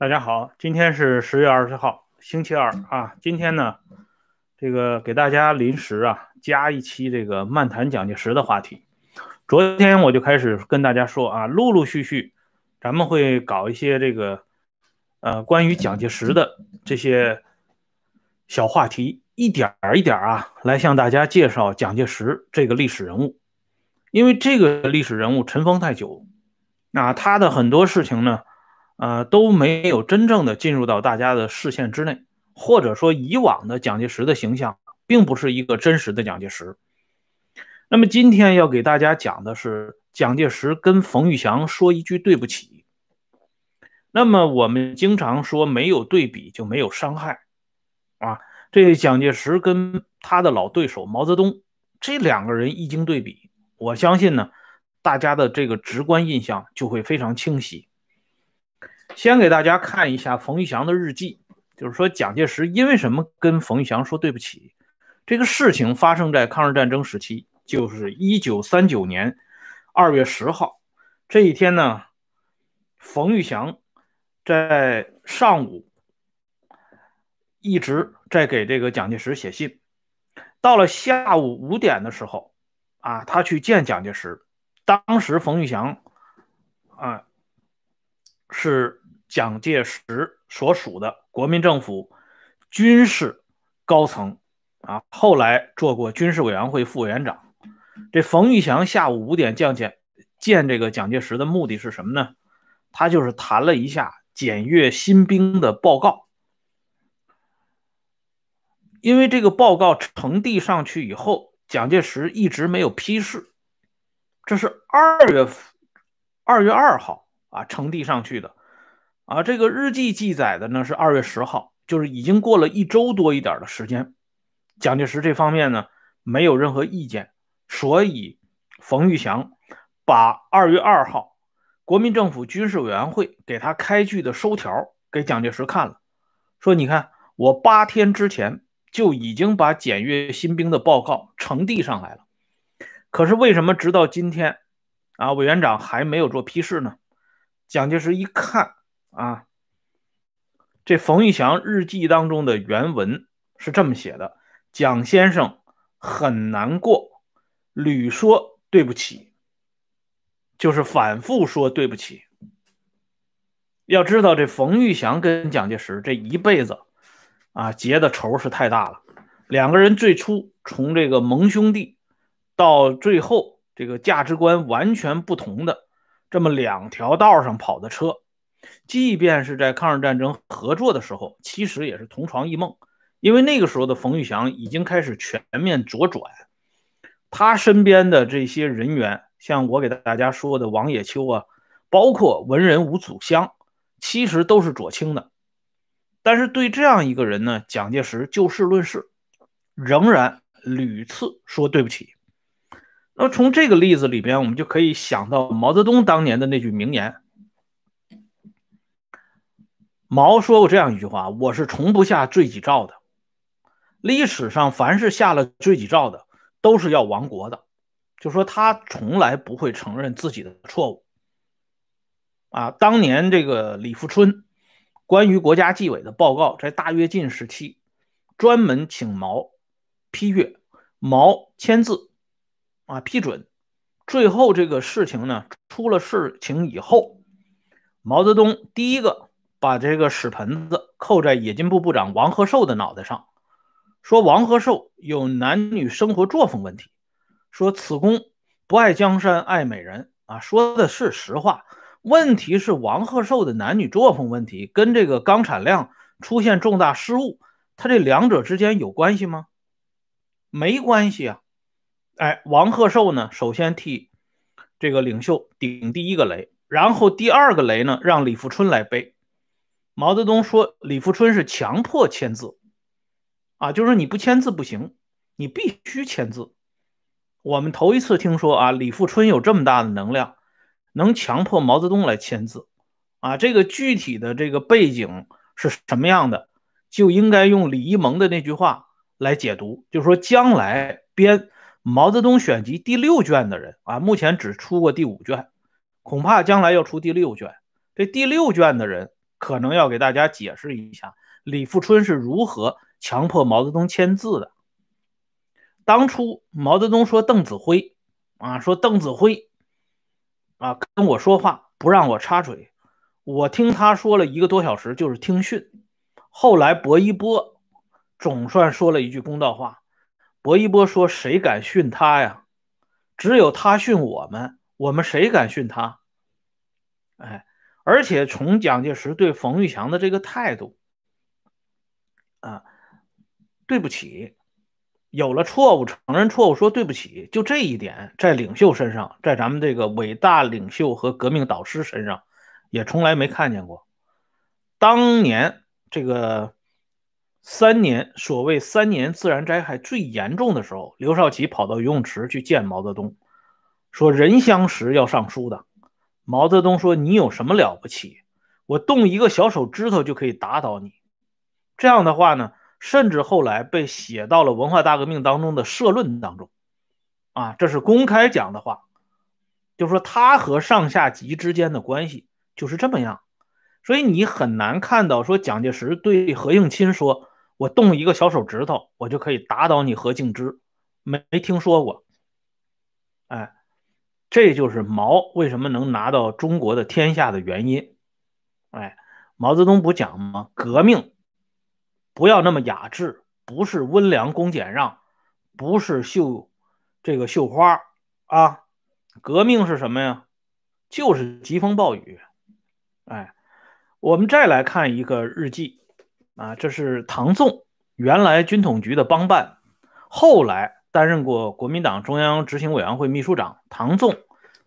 大家好，今天是十月二十号，星期二啊。今天呢，这个给大家临时啊加一期这个漫谈蒋介石的话题。昨天我就开始跟大家说啊，陆陆续续咱们会搞一些这个呃关于蒋介石的这些小话题，一点儿一点儿啊来向大家介绍蒋介石这个历史人物。因为这个历史人物尘封太久，那他的很多事情呢。呃，都没有真正的进入到大家的视线之内，或者说以往的蒋介石的形象并不是一个真实的蒋介石。那么今天要给大家讲的是蒋介石跟冯玉祥说一句对不起。那么我们经常说没有对比就没有伤害啊，这蒋介石跟他的老对手毛泽东这两个人一经对比，我相信呢，大家的这个直观印象就会非常清晰。先给大家看一下冯玉祥的日记，就是说蒋介石因为什么跟冯玉祥说对不起？这个事情发生在抗日战争时期，就是一九三九年二月十号这一天呢。冯玉祥在上午一直在给这个蒋介石写信，到了下午五点的时候，啊，他去见蒋介石。当时冯玉祥啊是。蒋介石所属的国民政府军事高层啊，后来做过军事委员会副委员长。这冯玉祥下午五点见见见这个蒋介石的目的是什么呢？他就是谈了一下检阅新兵的报告。因为这个报告呈递上去以后，蒋介石一直没有批示。这是二月二月二号啊呈递上去的。啊，这个日记记载的呢是二月十号，就是已经过了一周多一点的时间。蒋介石这方面呢没有任何意见，所以冯玉祥把二月二号国民政府军事委员会给他开具的收条给蒋介石看了，说：“你看，我八天之前就已经把检阅新兵的报告呈递上来了，可是为什么直到今天啊，委员长还没有做批示呢？”蒋介石一看。啊，这冯玉祥日记当中的原文是这么写的：蒋先生很难过，屡说对不起，就是反复说对不起。要知道，这冯玉祥跟蒋介石这一辈子啊结的仇是太大了。两个人最初从这个盟兄弟，到最后这个价值观完全不同的这么两条道上跑的车。即便是在抗日战争合作的时候，其实也是同床异梦，因为那个时候的冯玉祥已经开始全面左转，他身边的这些人员，像我给大家说的王野秋啊，包括文人吴祖湘，其实都是左倾的。但是对这样一个人呢，蒋介石就事论事，仍然屡次说对不起。那从这个例子里边，我们就可以想到毛泽东当年的那句名言。毛说过这样一句话：“我是从不下罪己诏的。历史上凡是下了罪己诏的，都是要亡国的。就说他从来不会承认自己的错误。啊，当年这个李富春关于国家纪委的报告，在大跃进时期，专门请毛批阅，毛签字，啊批准。最后这个事情呢，出了事情以后，毛泽东第一个。”把这个屎盆子扣在冶金部部长王鹤寿的脑袋上，说王鹤寿有男女生活作风问题，说此公不爱江山爱美人啊，说的是实话。问题是王鹤寿的男女作风问题跟这个钢产量出现重大失误，他这两者之间有关系吗？没关系啊。哎，王鹤寿呢，首先替这个领袖顶第一个雷，然后第二个雷呢，让李富春来背。毛泽东说：“李富春是强迫签字，啊，就是你不签字不行，你必须签字。我们头一次听说啊，李富春有这么大的能量，能强迫毛泽东来签字，啊，这个具体的这个背景是什么样的，就应该用李一萌的那句话来解读，就是说将来编《毛泽东选集》第六卷的人啊，目前只出过第五卷，恐怕将来要出第六卷，这第六卷的人。”可能要给大家解释一下李富春是如何强迫毛泽东签字的。当初毛泽东说邓子恢啊，说邓子恢啊跟我说话不让我插嘴，我听他说了一个多小时，就是听训。后来薄一波总算说了一句公道话，薄一波说：“谁敢训他呀？只有他训我们，我们谁敢训他？”哎，而且从蒋介石对冯玉祥的这个态度啊，对不起。有了错误，承认错误，说对不起，就这一点，在领袖身上，在咱们这个伟大领袖和革命导师身上，也从来没看见过。当年这个三年所谓三年自然灾害最严重的时候，刘少奇跑到游泳池去见毛泽东，说人相识要上书的。毛泽东说：“你有什么了不起？我动一个小手指头就可以打倒你。”这样的话呢？甚至后来被写到了文化大革命当中的社论当中，啊，这是公开讲的话，就说他和上下级之间的关系就是这么样，所以你很难看到说蒋介石对何应钦说：“我动一个小手指头，我就可以打倒你何敬之。”没没听说过，哎，这就是毛为什么能拿到中国的天下的原因，哎，毛泽东不讲吗？革命。不要那么雅致，不是温良恭俭让，不是绣这个绣花啊！革命是什么呀？就是疾风暴雨。哎，我们再来看一个日记啊，这是唐纵，原来军统局的帮办，后来担任过国民党中央执行委员会秘书长。唐纵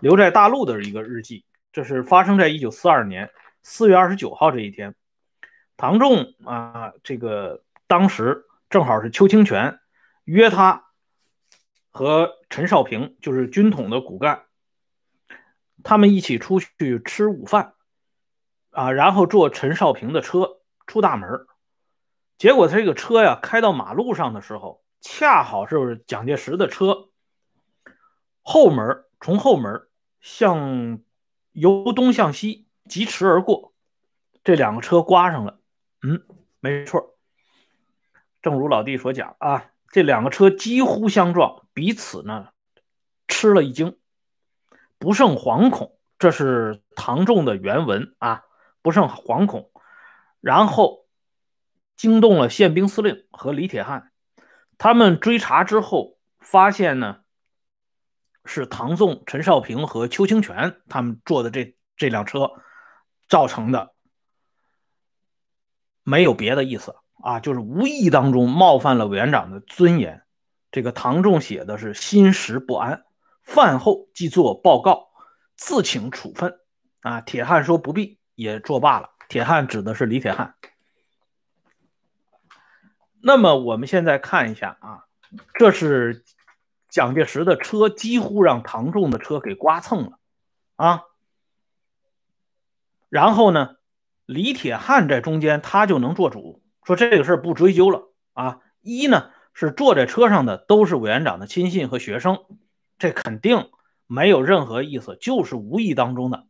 留在大陆的一个日记，这是发生在一九四二年四月二十九号这一天。唐仲啊，这个当时正好是邱清泉约他和陈少平，就是军统的骨干，他们一起出去吃午饭啊，然后坐陈少平的车出大门，结果他这个车呀开到马路上的时候，恰好是蒋介石的车后门从后门向由东向西疾驰而过，这两个车刮上了。嗯，没错。正如老弟所讲啊，这两个车几乎相撞，彼此呢吃了一惊，不胜惶恐。这是唐仲的原文啊，不胜惶恐。然后惊动了宪兵司令和李铁汉，他们追查之后发现呢，是唐纵、陈少平和邱清泉他们坐的这这辆车造成的。没有别的意思啊，就是无意当中冒犯了委员长的尊严。这个唐仲写的是心时不安，饭后即作报告，自请处分。啊，铁汉说不必，也作罢了。铁汉指的是李铁汉。那么我们现在看一下啊，这是蒋介石的车几乎让唐仲的车给刮蹭了啊，然后呢？李铁汉在中间，他就能做主，说这个事儿不追究了啊。一呢是坐在车上的都是委员长的亲信和学生，这肯定没有任何意思，就是无意当中的，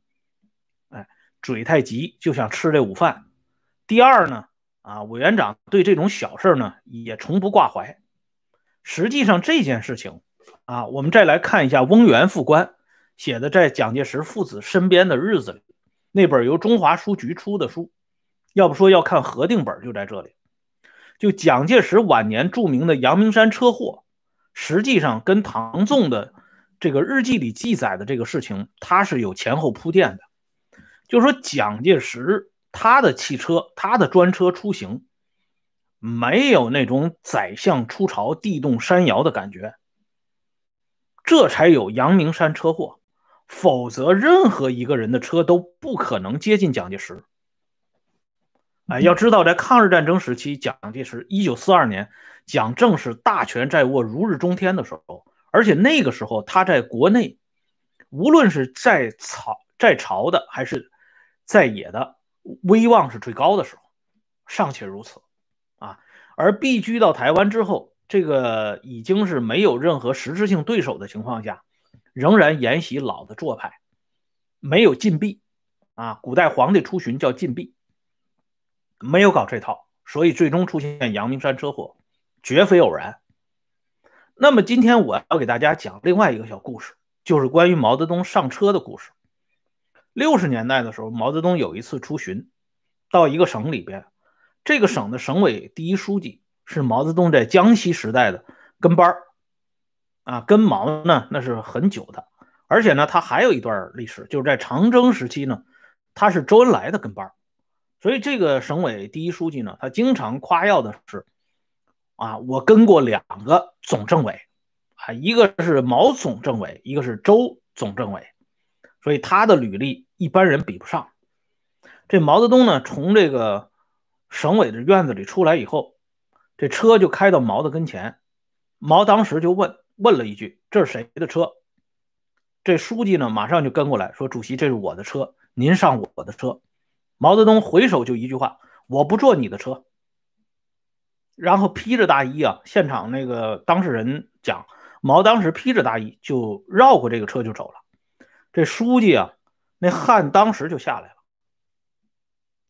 哎，嘴太急就想吃这午饭。第二呢，啊，委员长对这种小事呢也从不挂怀。实际上这件事情啊，我们再来看一下翁元副官写的在蒋介石父子身边的日子里。那本由中华书局出的书，要不说要看核定本就在这里。就蒋介石晚年著名的阳明山车祸，实际上跟唐纵的这个日记里记载的这个事情，他是有前后铺垫的。就说蒋介石他的汽车，他的专车出行，没有那种宰相出朝、地动山摇的感觉，这才有阳明山车祸。否则，任何一个人的车都不可能接近蒋介石。哎，要知道，在抗日战争时期，蒋介石一九四二年，蒋正是大权在握、如日中天的时候，而且那个时候他在国内，无论是在朝在朝的还是在野的，威望是最高的时候，尚且如此啊。而避居到台湾之后，这个已经是没有任何实质性对手的情况下。仍然沿袭老的做派，没有禁闭啊。古代皇帝出巡叫禁闭，没有搞这套，所以最终出现阳明山车祸，绝非偶然。那么今天我要给大家讲另外一个小故事，就是关于毛泽东上车的故事。六十年代的时候，毛泽东有一次出巡，到一个省里边，这个省的省委第一书记是毛泽东在江西时代的跟班儿啊，跟毛呢那是很久的，而且呢他还有一段历史，就是在长征时期呢，他是周恩来的跟班儿所以这个省委第一书记呢，他经常夸耀的是。啊，我跟过两个总政委，啊，一个是毛总政委，一个是周总政委，所以他的履历一般人比不上。这毛泽东呢，从这个省委的院子里出来以后，这车就开到毛的跟前，毛当时就问问了一句：“这是谁的车？”这书记呢，马上就跟过来说：“主席，这是我的车，您上我的车。”毛泽东回手就一句话：“我不坐你的车。”然后披着大衣啊，现场那个当事人讲，毛当时披着大衣就绕过这个车就走了。这书记啊，那汗当时就下来了，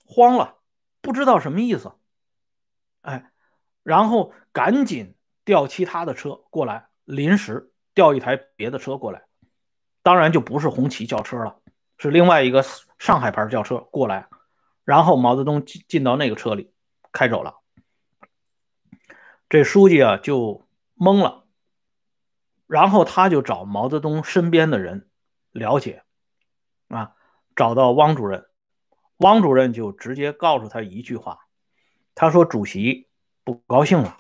慌了，不知道什么意思。哎，然后赶紧调其他的车过来，临时调一台别的车过来，当然就不是红旗轿车了，是另外一个上海牌轿车过来。然后毛泽东进进到那个车里开走了。这书记啊就懵了，然后他就找毛泽东身边的人了解，啊，找到汪主任，汪主任就直接告诉他一句话，他说：“主席不高兴了。”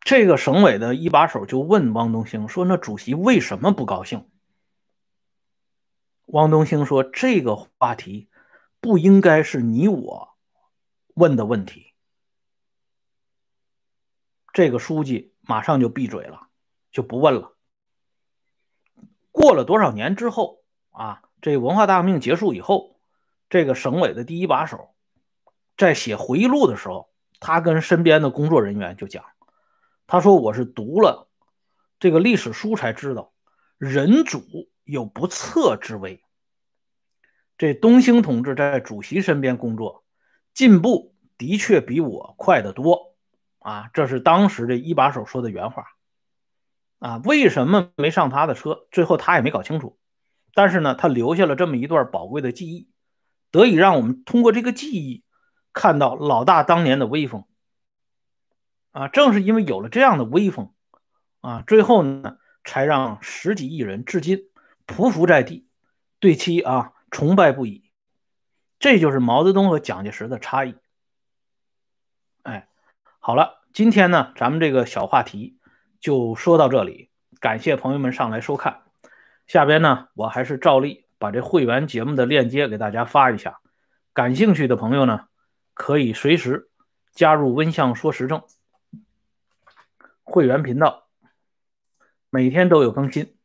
这个省委的一把手就问汪东兴说：“那主席为什么不高兴？”汪东兴说：“这个话题不应该是你我问的问题。”这个书记马上就闭嘴了，就不问了。过了多少年之后啊？这文化大革命结束以后，这个省委的第一把手在写回忆录的时候，他跟身边的工作人员就讲：“他说我是读了这个历史书才知道，人主有不测之危。这东兴同志在主席身边工作，进步的确比我快得多。”啊，这是当时这一把手说的原话，啊，为什么没上他的车？最后他也没搞清楚，但是呢，他留下了这么一段宝贵的记忆，得以让我们通过这个记忆看到老大当年的威风。啊，正是因为有了这样的威风，啊，最后呢，才让十几亿人至今匍匐在地，对其啊崇拜不已。这就是毛泽东和蒋介石的差异。哎。好了，今天呢，咱们这个小话题就说到这里。感谢朋友们上来收看。下边呢，我还是照例把这会员节目的链接给大家发一下。感兴趣的朋友呢，可以随时加入温相说时政会员频道，每天都有更新。